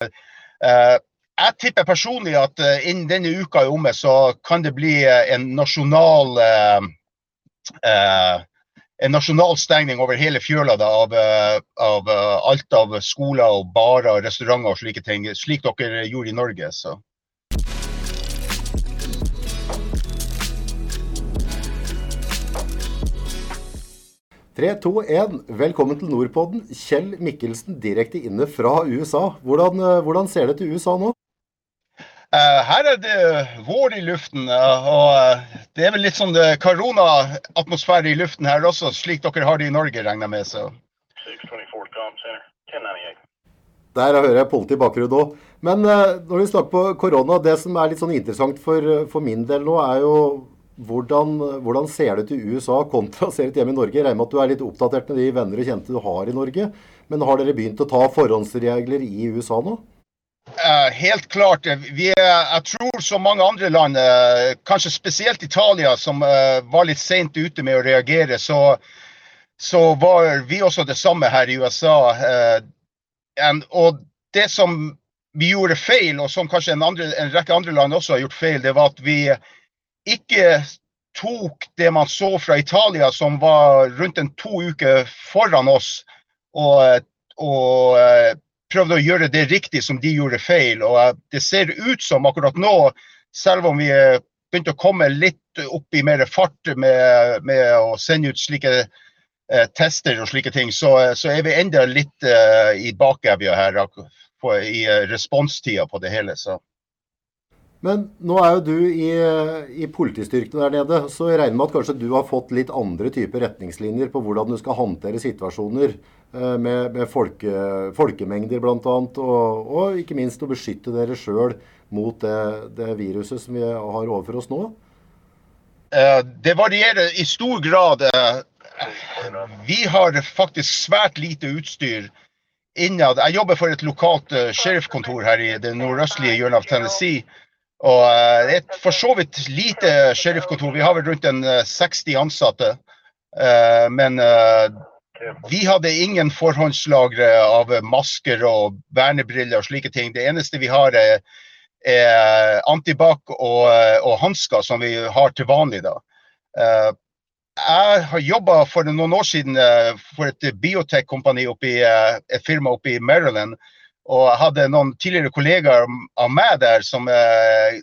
jeg tipper personlig at innen denne uka er omme, så kan det bli en nasjonal en nasjonal stengning over hele fjøla da, av, av, alt av skoler og barer, restauranter og slike ting, slik dere gjorde i Norge. Så. 3, 2, 1. Velkommen til Nordpodden. Kjell Mikkelsen direkte inne fra USA. Hvordan, eh, hvordan ser det til USA nå? Uh, her er det vår i luften. Uh, og det er vel litt sånn koronaatmosfære i luften her også, slik dere har det i Norge, regner jeg med. Så. Der hører jeg politi i bakgrunnen òg. Men når vi snakker på korona, det som er litt sånn interessant for, for min del nå, er jo hvordan, hvordan, ser det ut i USA kontra ser ut hjemme i Norge? Jeg regner med at du er litt oppdatert med de venner og kjente du har i Norge. Men har dere begynt å ta forhåndsregler i USA nå? Uh, helt klart. Vi er, jeg tror som mange andre land, uh, kanskje spesielt Italia, som var litt sent ute med å reagere, så, så, var vi også det samme her i USA. Og det som vi gjorde feil, og som kanskje en, andre, en rekke andre land også har gjort feil, det var at vi ikke tok det man så fra Italia, som var rundt en to uker foran oss, og, og eh, prøvde å gjøre det riktig som de gjorde feil. Og eh, det ser ut som akkurat nå, selv om vi begynte å komme litt opp i mer fart med, med å sende ut slike eh, tester og slike ting, så, så er vi enda litt uh, i bakevja her i eh, responstida på det hele. Så. Men nå er jo du i, i politistyrkene der nede, så jeg regner med at kanskje du har fått litt andre typer retningslinjer på hvordan du skal håndtere situasjoner eh, med, med folke, folkemengder bl.a. Og, og ikke minst å beskytte dere sjøl mot det, det, viruset som vi har overfor oss nå? Eh, det varierer i stor grad. Eh, vi har faktisk svært lite utstyr innad. Jeg jobber for et lokalt sheriffkontor her i det nordøstlige hjørnet av Tennessee. Og eh, det er for så vidt lite sheriffkontor. Vi har vel rundt en 60 eh, ansatte. Eh, men vi hadde ingen forhåndslagre av masker og vernebriller og slike ting. Det eneste vi har, er, er antibac og, og hansker, som vi har til vanlig. da. Jeg har jobba for noen år siden for et biotech-kompani, et firma oppe i Maryland. Og jeg hadde noen tidligere kollegaer av meg der som eh,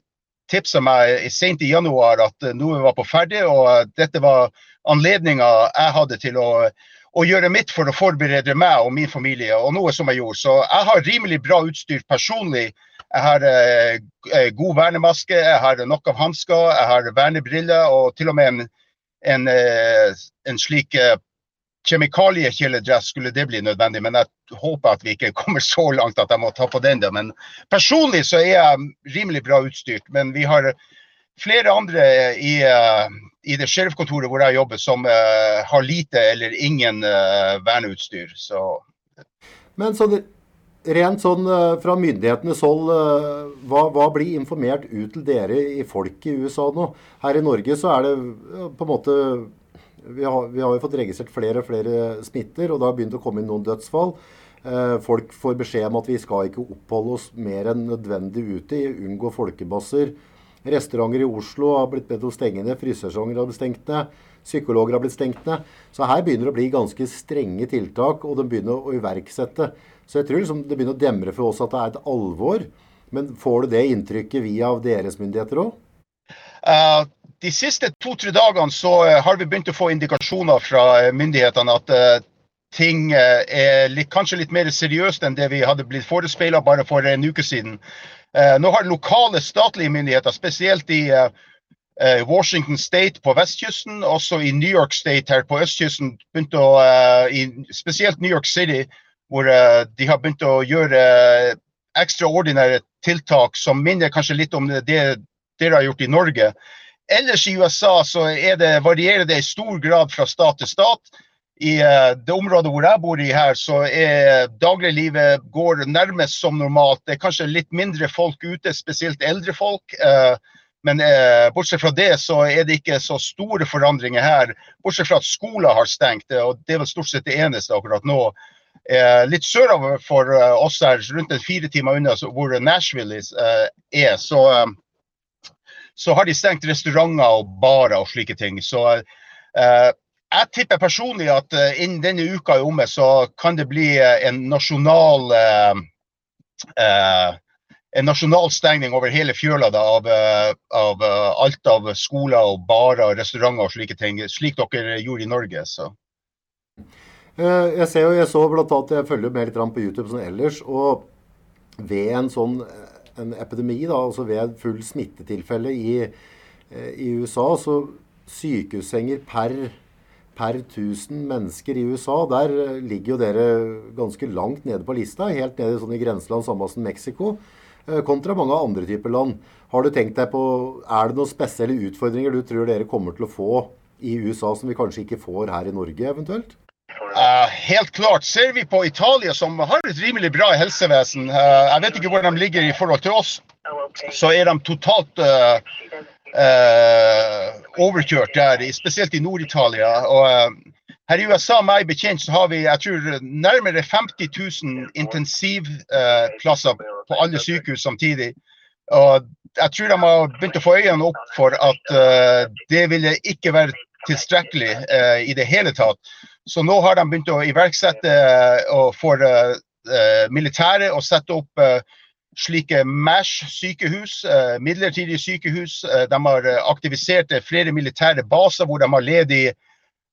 tipsa meg sent i januar at eh, noe var på ferdig, og dette var anledninga jeg hadde til å, å, gjøre mitt for å forberede meg og min familie, og noe som jeg gjorde. Så jeg har rimelig bra utstyr personlig. Jeg har eh, eh god vernemaske, jeg har nok av hansker, jeg har vernebriller og til og med en, en, eh, en slik kjemikaliekjeledress skulle det bli nødvendig, men jeg håper at vi ikke kommer så langt at jeg må ta på den. Da. Men personlig så er jeg rimelig bra utstyrt. Men vi har flere andre i, uh, i det sheriffkontoret hvor jeg jobber, som uh, har lite eller ingen uh, verneutstyr. Så. Men så rent sånn fra myndighetenes hold, hva, hva, blir informert ut til dere i folk i USA nå? Her i Norge så er det på en måte vi har, vi har, jo fått registrert flere og flere smitter, og det har begynt å komme inn noen dødsfall. Eh, folk får beskjed om at vi skal ikke oppholde oss mer enn nødvendig ute, unngå folkebasser. Restauranter i Oslo har blitt bedt om å stenge ned, frisørsanger har blitt stengt ned, psykologer har blitt stengt ned. Så her begynner det å bli ganske strenge tiltak, og de begynner å iverksette. Så jeg tror liksom det begynner å demre for oss at det er et alvor. Men får du det inntrykket via deres myndigheter òg? Uh, de siste to-tre dagene så uh, har vi begynt å få indikasjoner fra uh, myndighetene at ting er litt, kanskje litt mer seriøst enn det vi hadde blitt forespeila bare for en uke siden. nå har lokale statlige myndigheter, spesielt i Washington State på vestkysten, også i New York State her på østkysten, å, spesielt New York City, hvor de har begynt å gjøre ekstraordinære tiltak som minner kanskje litt om det dere har gjort i Norge. Ellers i USA så det, varierer det i stor grad fra stat til stat. I uh, det området hvor jeg bor i her, så er dagliglivet går nærmest som normalt. Det er kanskje litt mindre folk ute, spesielt eldre folk. Uh, men uh, bortsett fra det så er det ikke så store forandringer her. Bortsett fra at skoler har stengt, og det er vel stort sett det eneste akkurat nå. litt sørover for oss her, rundt en fire timer unna hvor Nashville er, så, så har de stengt restauranter og barer og slike ting. Så jeg tipper personlig at innen denne uka er omme, så kan det bli en nasjonal en nasjonal stengning over hele fjøla da, av, eh, av, eh, alt av skoler og barer og restauranter og slike ting, slik dere gjorde i Norge. Så. Eh, jeg ser jo, jeg så blant annet, jeg følger med litt på YouTube sånn ellers, og ved en sånn en epidemi, da, altså ved full smittetilfelle i, i USA, så sykehussenger per, per 1000 mennesker i USA, der ligger jo dere ganske langt nede på lista, helt nede sånn i grenseland samme som Mexico. Eh, kontra mange andre typer land. Har du tenkt deg på, Er det noen spesielle utfordringer du tror dere kommer til å få i USA som vi kanskje ikke får her i Norge eventuelt? Uh, helt klart. Ser vi på Italia, som har et rimelig bra helsevesen, uh, jeg vet ikke hvor de ligger i forhold til oss, så er de totalt uh, overkjørt der, spesielt i Nord-Italia. og her i USA, meg bekjent, så har vi jeg tror, nærmere 50 000 intensivplasser på alle sykehus samtidig. Og jeg tror de har begynt å få øynene opp for at det ville ikke være tilstrekkelig eh, i det hele tatt. Så nå har de begynt å iverksette og for militæret å sette opp slike MASH-sykehus, midlertidige sykehus. de har aktivisert flere militære baser hvor de har ledig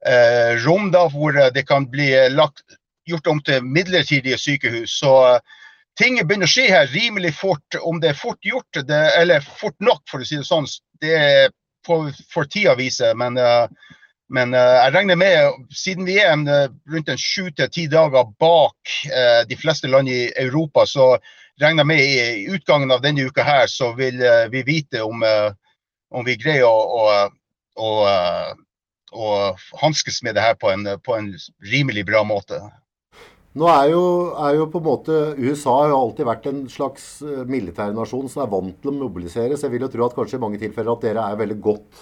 Eh, rom da, hvor det kan bli lagt, gjort om til midlertidige sykehus. Så eh, ting begynner å skje her rimelig fort. Om det er fort gjort, det, eller fort nok, for å si det sånn, det får, tida vise. Men, uh, men uh, jeg regner med, siden vi er en, rundt en sju til ti dager bak de fleste land i Europa, så regner jeg med i utgangen av denne uka her, så vil vi vite om, om vi greier å, å, å å hanskes med det her på en, på en, rimelig bra måte. Nå er jo, er jo, på en måte USA har jo alltid vært en slags eh, militærnasjon som er vant til å mobilisere. Så jeg vil jo tro at kanskje i mange tilfeller at dere er veldig godt,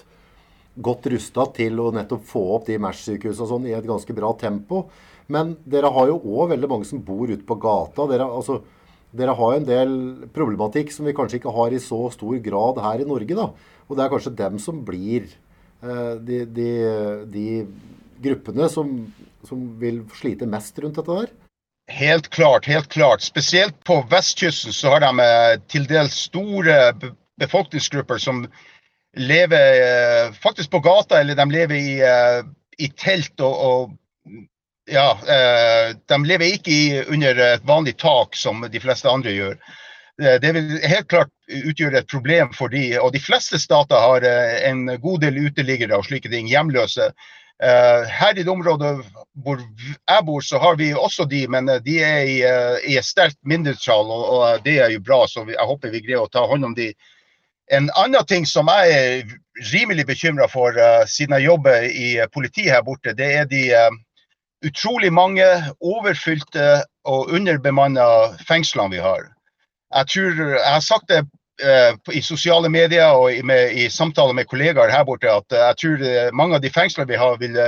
godt rusta til å nettopp få opp de MERS-sykehusene sånn i et ganske bra tempo. Men dere har jo òg veldig mange som bor ute på gata. Dere, altså, dere har en del problematikk som vi kanskje ikke har i så stor grad her i Norge. da. Og det er kanskje dem som blir Eh, de, de, de gruppene som, som, vil slite mest rundt dette der? Helt klart, helt klart. Spesielt på vestkysten så har de eh, til dels store befolkningsgrupper som lever eh, faktisk på gata, eller de lever i, i telt og, og ja, de lever ikke under et vanlig tak som de fleste andre gjør. Eh, det vil helt klart utgjøre et problem for de, og de fleste stater har eh, en god del uteliggere og slike ting, hjemløse. Eh, her i det området hvor jeg bor, så har vi også de, men de er i, i et sterkt mindretall, og, og, det er jo bra. Så jeg håper vi greier å ta hånd om de. En annen ting som jeg er rimelig bekymra for, siden jeg jobber i politiet her borte, det er de utrolig mange overfylte og underbemanna fengslene vi har. Jeg tror, jeg har sagt det uh, i sosiale medier og i, med, i, samtaler med kollegaer her borte at uh, jeg tror uh, mange av de fengslene vi har, vil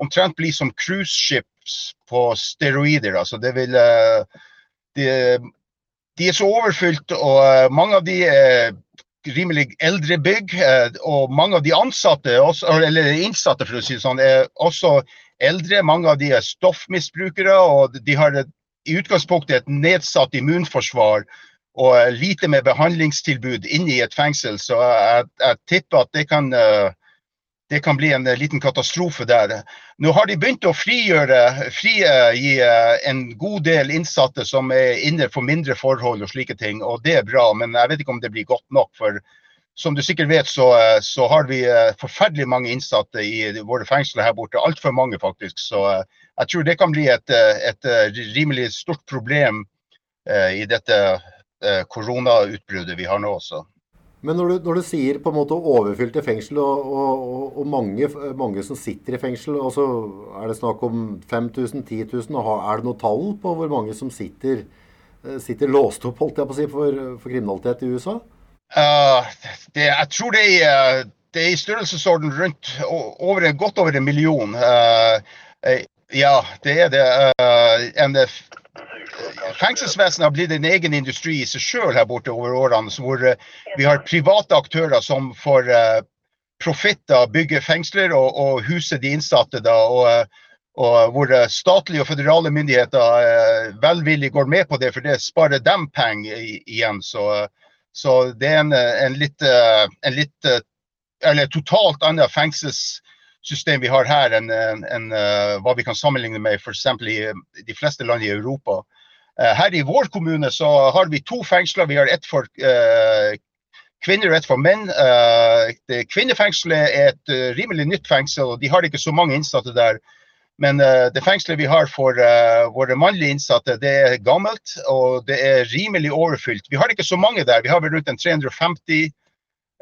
omtrent bli som cruiseships på steroider. Altså, det vil, de, de, er så overfylt, og mange av de er rimelig eldre bygg. Og mange av de ansatte, eller innsatte for å si det sånn, er også eldre. Mange av de er stoffmisbrukere, og de har i utgangspunktet et nedsatt immunforsvar og lite med behandlingstilbud inne i et fengsel. Så jeg, jeg tipper at det kan, eh, det kan, bli en liten katastrofe der. Nå har de begynt å frigjøre, frigi eh, en god del innsatte som er inne for mindre forhold og slike ting, og det er bra. Men jeg vet ikke om det blir godt nok. for som du sikkert vet, så, eh, så har vi forferdelig mange innsatte i våre fengsler her borte. Altfor mange, faktisk. Så jeg tror det kan bli et, et rimelig stort problem i dette Eh, koronautbruddet vi har nå også. Men når du, når du, sier på en måte overfylte fengsel og, og, og mange, mange, som sitter i fengsel, og så er det snakk om 5000, 10 000, er det noe tall på hvor mange som sitter, eh, sitter låst opp holdt jeg på å si, for, for kriminalitet i USA? Uh, det, jeg tror det er, det er i størrelsesorden rundt over, godt over en million. Uh, Ja, det er det. En, fengselsvesenet har blitt en egen industri i seg sjøl her borte over årene. Hvor vi har private aktører som får profitter bygger fengsler og, og huser de innsatte. da, og og hvor statlige og føderale myndigheter velvillig går med på det, for det sparer dem penger igjen. Så, så det er en, en, litt, en litt Eller totalt annet fengselssystem vi har her enn en, hva vi kan sammenligne med f.eks. i de fleste land i Europa. Her i vår kommune så har vi to fengsler. Vi har ett for kvinner og ett for menn. Kvinnefengselet er et rimelig nytt fengsel, og de har ikke så mange innsatte der. Men det fengselet vi har for våre mannlige innsatte, det er gammelt og det er rimelig overfylt. Vi har ikke så mange der. Vi har vel rundt en 350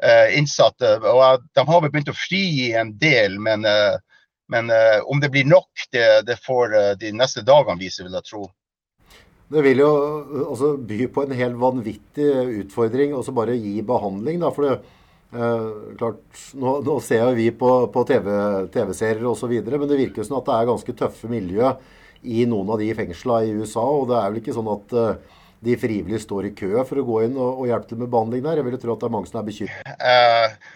uh, innsatte. og De har vel begynt å frigi en del, men, men om det blir nok, det, det får de neste dagene vise, vil jeg tro. Det vil jo altså, by på en helt vanvittig utfordring å bare gi behandling. Da, for det, Eh, klart, nå, nå, ser jo vi på, på TV-serier TV osv., men det virker som at det er ganske tøffe miljø i noen av de fengslene i USA. Og det er vel ikke sånn at eh, de frivillig står i kø for å gå inn og, og hjelpe til med behandling der? Jeg vil tro at det er mange som er bekymret. Uh,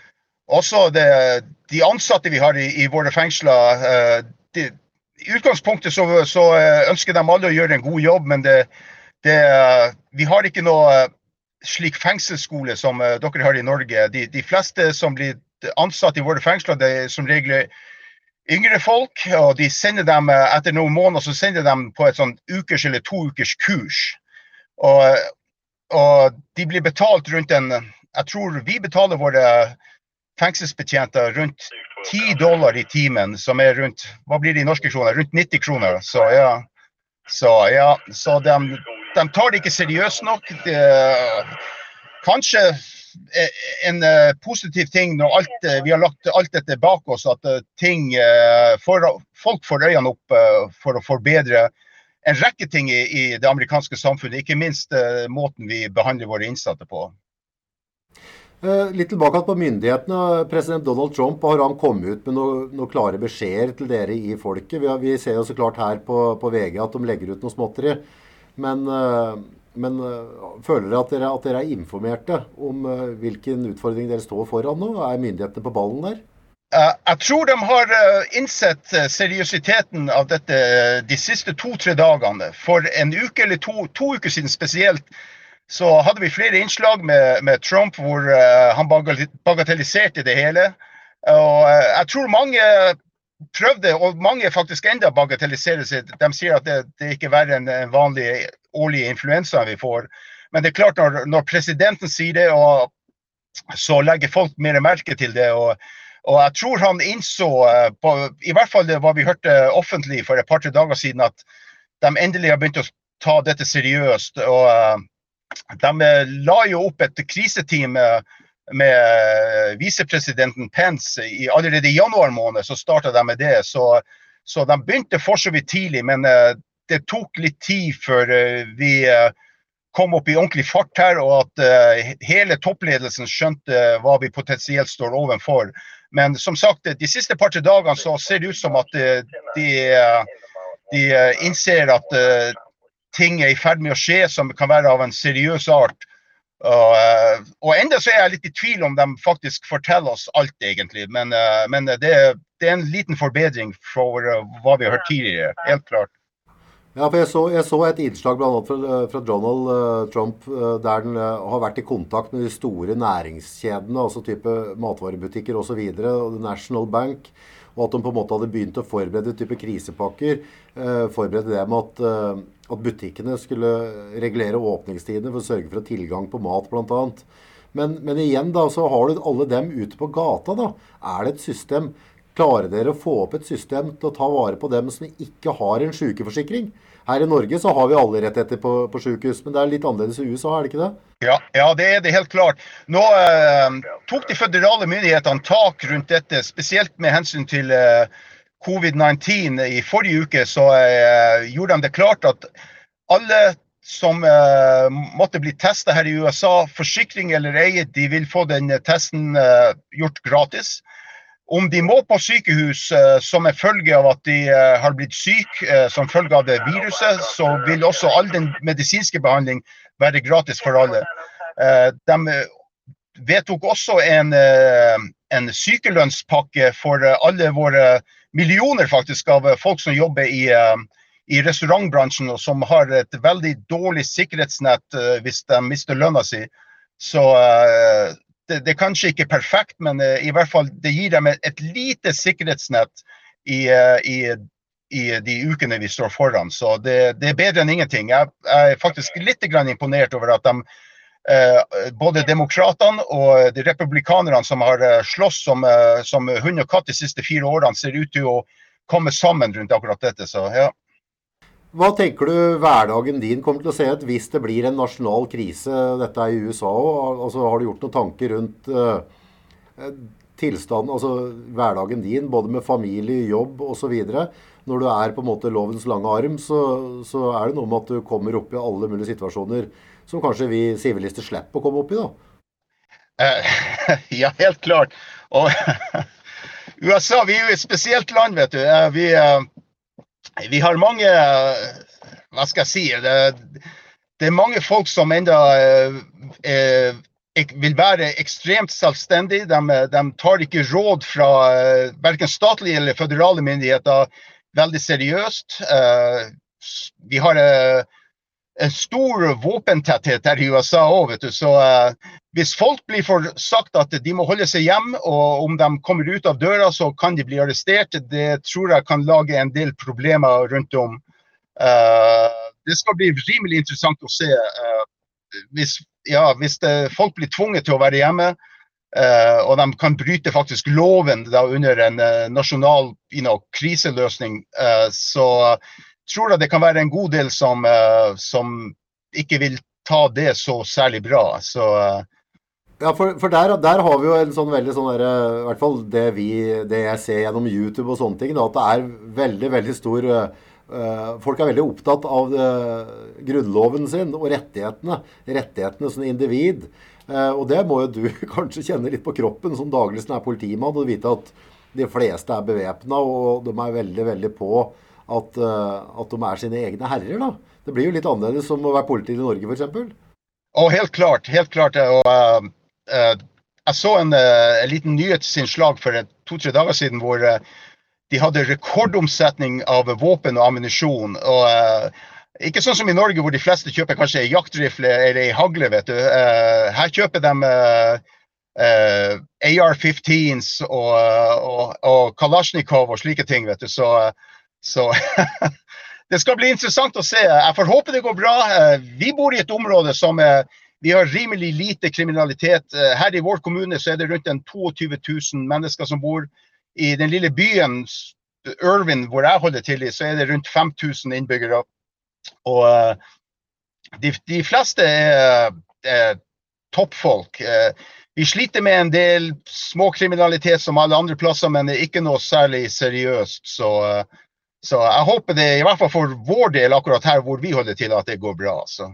også det, de ansatte vi har i, i våre fengsler uh, de, I utgangspunktet så, så, ønsker de alle å gjøre en god jobb, men det, det, vi har ikke noe slik fengselsskole som dere har i Norge. De, de, fleste som blir ansatt i våre fengsler, det er som regel yngre folk. og de sender dem, Etter noen måneder så sender de på et sånn ukers eller to ukers kurs. Og, og, de blir betalt rundt en Jeg tror vi betaler våre fengselsbetjenter rundt 10 dollar i timen, som er rundt hva blir det i norske kroner? Rundt 90 kroner. Så ja, så, ja, så de, de tar det ikke seriøst nok. Det, kanskje en uh, positiv ting når alt, uh, vi har lagt alt dette bak oss, at ting, for, folk får øynene opp for å forbedre en rekke ting i, i det amerikanske samfunnet. Ikke minst måten vi behandler våre innsatte på. Litt tilbake på myndighetene. President Donald Trump har han kommet ut med noen noe klare beskjeder til dere i folket. Vi, har, vi, ser jo så klart her på, på VG at de legger ut noe småtteri. Men, eh, men eh, føler dere at, dere at dere er informerte om eh, hvilken utfordring dere står foran nå? Er myndighetene på ballen der? Jeg tror de har innsett seriøsiteten av dette de siste to-tre dagene. For en uke eller to, to, uker siden spesielt, så hadde vi flere innslag med, med Trump hvor han bagatelliserte det hele. Og jeg tror mange prøvde, og mange faktisk enda bagatelliserer seg. De sier at det, det er verre enn en vanlig årlig influensa vi får. Men det er klart når, når presidenten sier det, og så legger folk mer merke til det. og og jeg tror han innså, eh, på, i hvert fall det hva vi hørte offentlig for et par-tre dager siden, at de endelig har begynt å ta dette seriøst. Og uh, de eh, la jo opp et kriseteam med eh, visepresidenten Pence i, allerede i januar måned. Så starta de med det. Så, så de begynte for så vidt tidlig, men det tok litt tid før vi kom opp i ordentlig fart her, og at hele toppledelsen skjønte hva vi potensielt står overfor. Men som sagt, de siste par-tre dagene så ser det ut som at de, de innser at ting er i ferd med å skje som kan være av en seriøs art. Eh, og enda så er jeg litt i tvil om de faktisk forteller oss alt, egentlig. Men, eh, men det, det, er en liten forbedring for eh, hva vi har hørt tidligere. Helt klart. Ja, for jeg så, jeg så et innslag bl.a. Fra, fra Donald uh, Trump der uh, har vært i kontakt med de store næringskjedene, altså type matvarebutikker osv., National Bank, og at de på en måte hadde begynt å forberede type krisepakker. Uh, forberede det med at at butikkene skulle regulere åpningstidene for å sørge for tilgang på mat, bl.a. Men, men igjen da, så har du alle dem ute på gata. da. Er det et system Klarer dere å få opp et system til å ta vare på dem som ikke har en sykeforsikring? Her i Norge så har vi alle rettigheter på, på sykehus, men det er litt annerledes i USA, er det ikke det? Ja, ja det er det helt klart. Nå eh, tok de føderale myndighetene tak rundt dette, spesielt med hensyn til eh, covid-19 i forrige uke, så uh, gjorde de det klart at alle som uh, måtte bli testa her i USA, forsikring eller ei, de vil få den testen uh, gjort gratis. Om de må på sykehus som en følge av at de har blitt syke som følge av det viruset, så vil også all den medisinske behandling være gratis for alle. de vedtok også en, en sykelønnspakke for alle våre millioner faktisk av folk som jobber i, i restaurantbransjen og som har et veldig dårlig sikkerhetsnett hvis de mister lønna si. Så det, det, er kanskje ikke perfekt, men i hvert fall det gir dem et, et lite sikkerhetsnett i, i, i, de ukene vi står foran. Så det, det er bedre enn ingenting. Jeg, jeg er faktisk litt imponert over at de, både demokratene og de republikanerne som har slåss som, som hund og katt de siste fire årene, ser ut til å komme sammen rundt akkurat dette. Så ja. Hva tenker du hverdagen din kommer til å se ut hvis det blir en nasjonal krise, dette er i USA òg? Altså, har du gjort noen tanker rundt uh, tilstanden, altså hverdagen din, både med familie, jobb osv.? Når du er på en måte lovens lange arm, så, så, er det noe med at du kommer opp i alle mulige situasjoner som kanskje vi sivilister slipper å komme opp i, da? Uh, ja, helt klart. Og USA, vi er jo et spesielt land, vet du. Uh, vi... Uh, vi har mange Hva skal jeg si? Det, det er mange folk som eh, vil være ekstremt selvstendige. De, de, tar ikke råd fra eh, verken statlige eller føderale myndigheter veldig seriøst. Eh, vi har eh, stor våpentetthet her i USA òg, Så uh, hvis folk blir for sagt at de må holde seg hjemme, og om de kommer ut av døra, så kan de bli arrestert, det tror jeg kan lage en del problemer rundt om. Uh, det skal bli rimelig interessant å se. Uh, hvis, ja, hvis det, folk blir tvunget til å være hjemme, og de kan bryte faktisk loven da, under en nasjonal you know, kriseløsning, så tror jeg det kan være en god del som, uh, som ikke vil ta det så særlig bra. Så, uh, ja, for, for der, der, har vi jo en sånn veldig sånn der, I hvert fall det, vi, det jeg ser gjennom YouTube og sånne ting, da, at det er veldig, veldig stor uh, Folk er veldig opptatt av grunnloven sin og rettighetene. Rettighetene som individ. og det må jo du kanskje kjenne litt på kroppen som daglig er politimann, og vite at de fleste er bevæpna, og de er veldig, veldig på at, eh, at, de er sine egne herrer. da. Det blir jo litt annerledes som å være politi i Norge, f.eks. Oh, helt klart. helt klart. Og, uh, uh, jeg så en, uh, en liten nyhetsinnslag for to-tre dager siden hvor de hadde rekordomsetning av våpen og ammunisjon. og ikke sånn som i Norge, hvor de fleste kjøper kanskje ei jaktrifle eller ei hagle. vet du. her kjøper de AR-15s og, og, og, Kalasjnikov og slike ting. vet du. Så så det skal bli interessant å se. Jeg får håpe det går bra. Eh, vi bor i et område som vi har rimelig lite kriminalitet. Eh, her i vår kommune så er det rundt 22 000 mennesker som bor. I den lille byen Irvin, hvor jeg holder til så er det rundt 5000 innbyggere. Og eh, de, de fleste er, er toppfolk. Vi sliter med en del småkriminalitet som alle andre plasser, men det er ikke noe særlig seriøst. Så så jeg håper det, i hvert fall for vår del akkurat her hvor vi holder til, at det går bra. Så.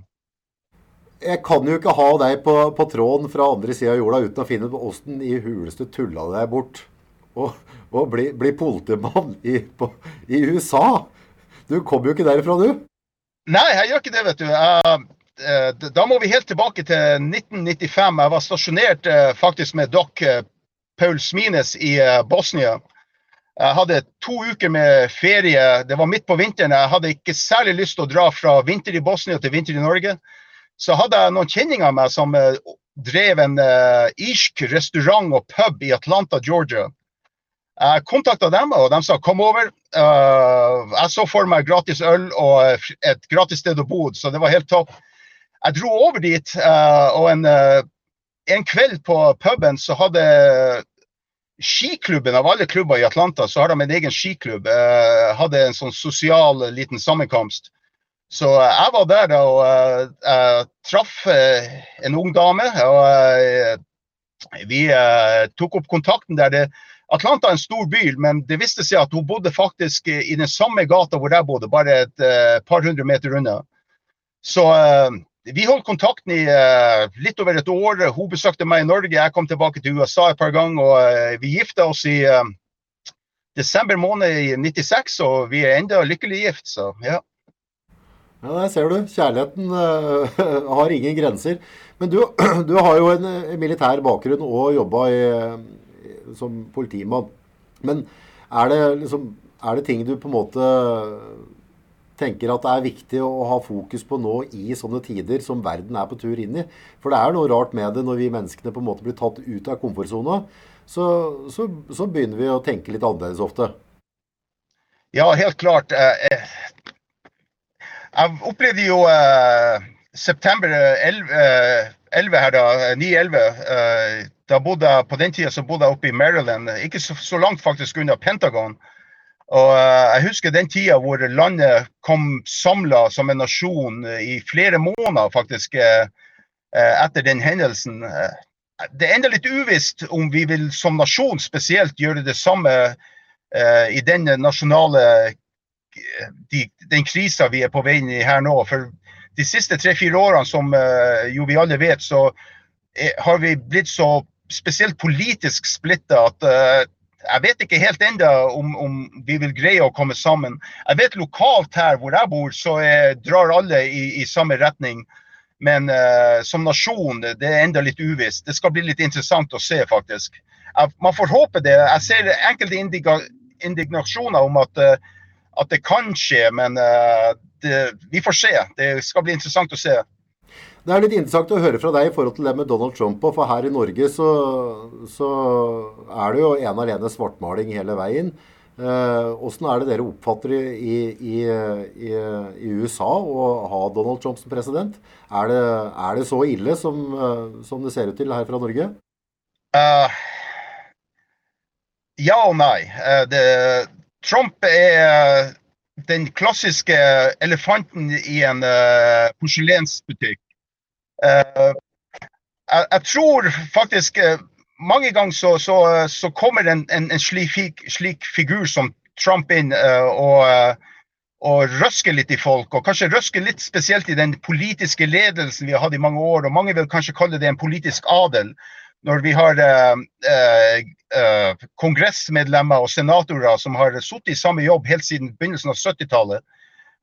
Jeg kan jo ikke ha deg på, på tråden fra andre sida av jorda uten å finne ut åssen i huleste tulla deg bort og, og bli, bli politimann i, på, i, USA. Du kom jo ikke derifra, du? Nei, jeg gjør ikke det, vet du. Uh, da må vi helt tilbake til 1995. Jeg var stasjonert uh, faktisk med dere, Paul Smines, i Bosnia. Jeg hadde to uker med ferie. Det var midt på vinteren. Jeg hadde ikke særlig lyst til å dra fra vinter i Bosnia til vinter i Norge. Så hadde jeg noen kjenninger av meg som uh, drev en uh, irsk restaurant og pub i Atlanta, Georgia. Jeg kontakta dem, og de sa kom over. Uh, jeg så for meg gratis øl og et gratis sted å bo, så det var helt topp. Jeg dro over dit, og en, en kveld på puben så hadde Skiklubben av alle klubber i Atlanta, så har de en egen skiklubb. Eh, hadde en sånn sosial liten sammenkomst. Så eh, jeg var der da og eh, jeg traff eh, en ung dame. og eh, Vi eh, tok opp kontakten der. Det, Atlanta er en stor by, men det viste seg at hun bodde faktisk i den samme gata hvor jeg bodde, bare et par hundre meter unna. Så vi holdt kontakten i uh, litt over et år. Hun besøkte meg i Norge, jeg kom tilbake til USA et par ganger. og uh, Vi gifta oss i uh, desember måned i 96, og vi er enda lykkelig gift. Så ja. Ja, Der ser du. Kjærligheten har ingen grenser. Men du, du, har jo en militær bakgrunn og jobba som politimann. Men er det, liksom, er det ting du på en måte tenker at det er viktig å ha fokus på nå i sånne tider som verden er på tur inn i. For det er noe rart med det når vi menneskene på en måte blir tatt ut av komfortsona. Så, så, så, begynner vi å tenke litt annerledes ofte. Ja, helt klart. Eh, eh, jeg opplevde jo eh, september 11, 11 her da, 9-11. Da bodde jeg, på den tida bodde jeg oppe i Maryland, ikke så, så langt faktisk unna Pentagon. Og eh, Jeg husker den tida hvor landet kom samla som en nasjon eh, i flere måneder faktisk eh, etter den hendelsen. Det er enda litt uvisst om vi vil som nasjon spesielt gjøre det samme i den nasjonale de, den krisa vi er på vei inn i her nå. For de siste tre-fire årene, som jo vi alle vet, så har vi blitt så spesielt politisk splitta at jeg vet ikke helt ennå om, om, vi vil greie å komme sammen. Jeg vet lokalt her hvor jeg bor, så jeg drar alle i, i, samme retning. Men uh, som nasjon, det er enda litt uvisst. Det skal bli litt interessant å se, faktisk. Jeg, man får håpe det. Jeg ser enkelte indignasjoner om at, uh, at, det kan skje, men uh, det, vi får se. Det skal bli interessant å se. Det er litt interessant å høre fra deg i forhold til det med Donald Trump. For her i Norge så, så er det jo ene alene svartmaling hele veien. Åssen eh, er det dere oppfatter i, i, i, i, USA å ha Donald Trump som president? Er det, er det så ille som, eh, som, det ser ut til her fra Norge? Uh, ja og nei. Uh, det, Trump er den klassiske elefanten i en uh, porselensbutikk. Eh, jeg, jeg, tror faktisk eh, mange ganger så, så, så kommer en, en, en slik, slik, figur som Trump inn eh, og, og røsker litt i folk. Og kanskje røsker litt spesielt i den politiske ledelsen vi har hatt i mange år. Og mange vil kanskje kalle det en politisk adel. Når vi har eh, eh, kongressmedlemmer og senatorer som har sittet i samme jobb helt siden begynnelsen av 70-tallet.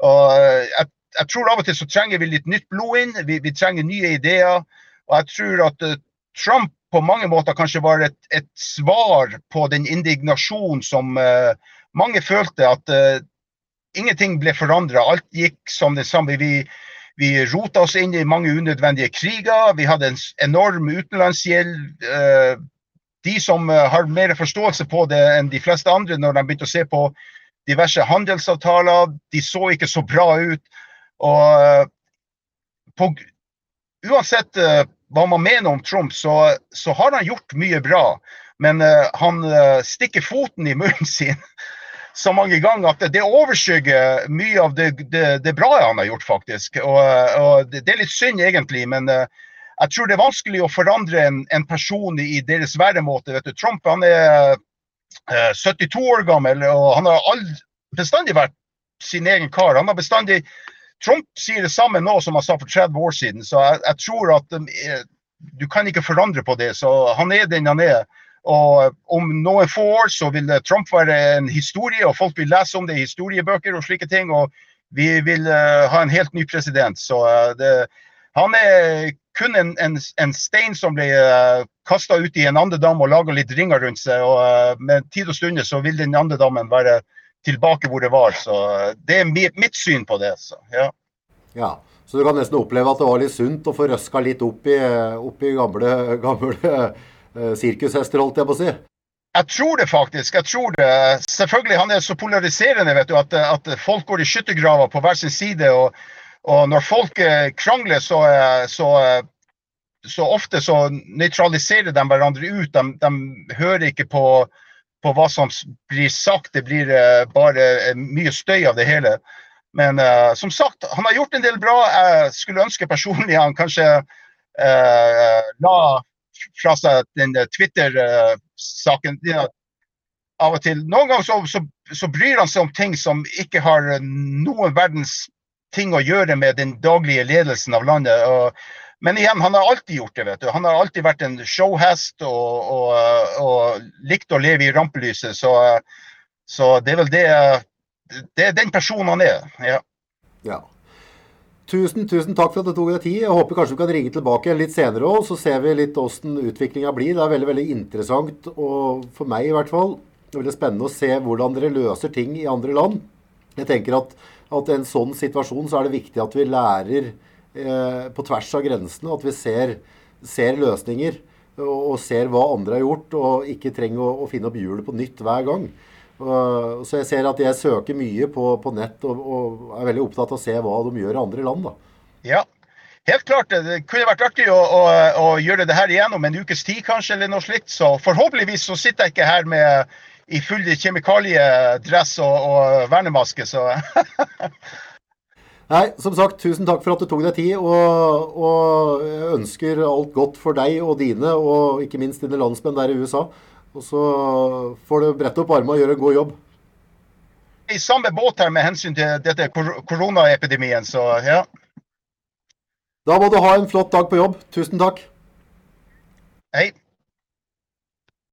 Og jeg jeg tror av og til så trenger vi litt nytt blod inn. Vi, vi trenger nye ideer. Og jeg tror at uh, Trump på mange måter kanskje var et, et svar på den indignasjonen som uh, mange følte. At uh, ingenting ble forandra. Alt gikk som det samme. Vi, vi rota oss inn i mange unødvendige kriger. Vi hadde en enorm utenlandsgjeld. De som har mer forståelse på det enn de fleste andre, når de begynte å se på diverse handelsavtaler, de så ikke så bra ut. Og eh, på, uansett uh, hva man mener om Trump, så, så, har han gjort mye bra. Men uh, han stikker foten i munnen sin så mange ganger at det, overskygger mye av det, det, det, bra han har gjort, faktisk. Og, og det, er litt synd, egentlig. Men jeg tror det er vanskelig å forandre en, en person i deres væremåte. Vet du, Trump han er 72 år gammel, og han har bestandig vært sin egen kar. Han har bestandig Trump sier det samme nå som han sa for 30 år siden, så jeg, jeg tror at um, eh, du kan ikke forandre på det. Så han er den han er. Og om noen få år så vil eh, Trump være en historie, og folk vil lese om det i historiebøker og slike ting. Og vi vil uh, ha en helt ny president. Så uh, det, han er kun en, en, en stein som ble uh, kasta ut i en andedam og laga litt ringer rundt seg. Og uh, med tid og stunder så vil den andedammen være tilbake hvor det var. Så det er mitt syn på det. Så, ja. ja. Så du kan nesten oppleve at det var litt sunt å få røska litt opp i, opp i gamle, gamle uh, sirkushester, holdt jeg på å si? Jeg tror det faktisk. jeg tror det. Selvfølgelig, Han er så polariserende vet du, at, at folk går i skyttergraver på hver sin side. og, og når folk eh, krangler, så, eh, så, så ofte så nøytraliserer de hverandre ut. De, de hører ikke på på hva som blir sagt. Det blir uh, bare uh, mye støy av det hele. Men uh, som sagt, han har gjort en del bra. Jeg skulle ønske personlig han kanskje la fra seg den Twitter-saken. av og til. Noen ganger så, så, så, bryr han seg om ting som ikke har noen verdens ting å gjøre med den daglige ledelsen av landet. Og, men igjen, han har alltid gjort det. vet du. Han har alltid vært en showhest og, og, og likt å leve i rampelyset. Så, så det er vel det Det er den personen han er. ja. ja. Tusen, tusen takk for at du tok deg tid. Jeg håper kanskje du kan ringe tilbake litt senere òg, så ser vi litt åssen utviklinga blir. Det er veldig veldig interessant, og for meg i hvert fall, det er veldig spennende å se hvordan dere løser ting i andre land. Jeg tenker at, at i en sånn situasjon så er det viktig at vi lærer på tvers av grensene. At vi ser, ser løsninger og, ser hva andre har gjort, og ikke trenger å, å finne opp hjulet på nytt hver gang. Uh, så jeg ser at jeg søker mye på, på nett og, og, er veldig opptatt av å se hva de gjør i andre land. da. Ja, helt klart. Det kunne vært artig å, å, å gjøre det her igjen om en ukes tid kanskje, eller noe slikt. Så forhåpentligvis så sitter jeg ikke her med i full kjemikaliedress og, og vernemaske, så Nei, som sagt, tusen takk for at du tok deg tid. Og, og jeg ønsker alt godt for deg og dine, og ikke minst dine landsmenn der i USA. Og så får du brette opp armene og gjøre en god jobb. I samme båt her med hensyn til dette koronaepidemien, så ja. Da må du ha en flott dag på jobb. Tusen takk. Hei.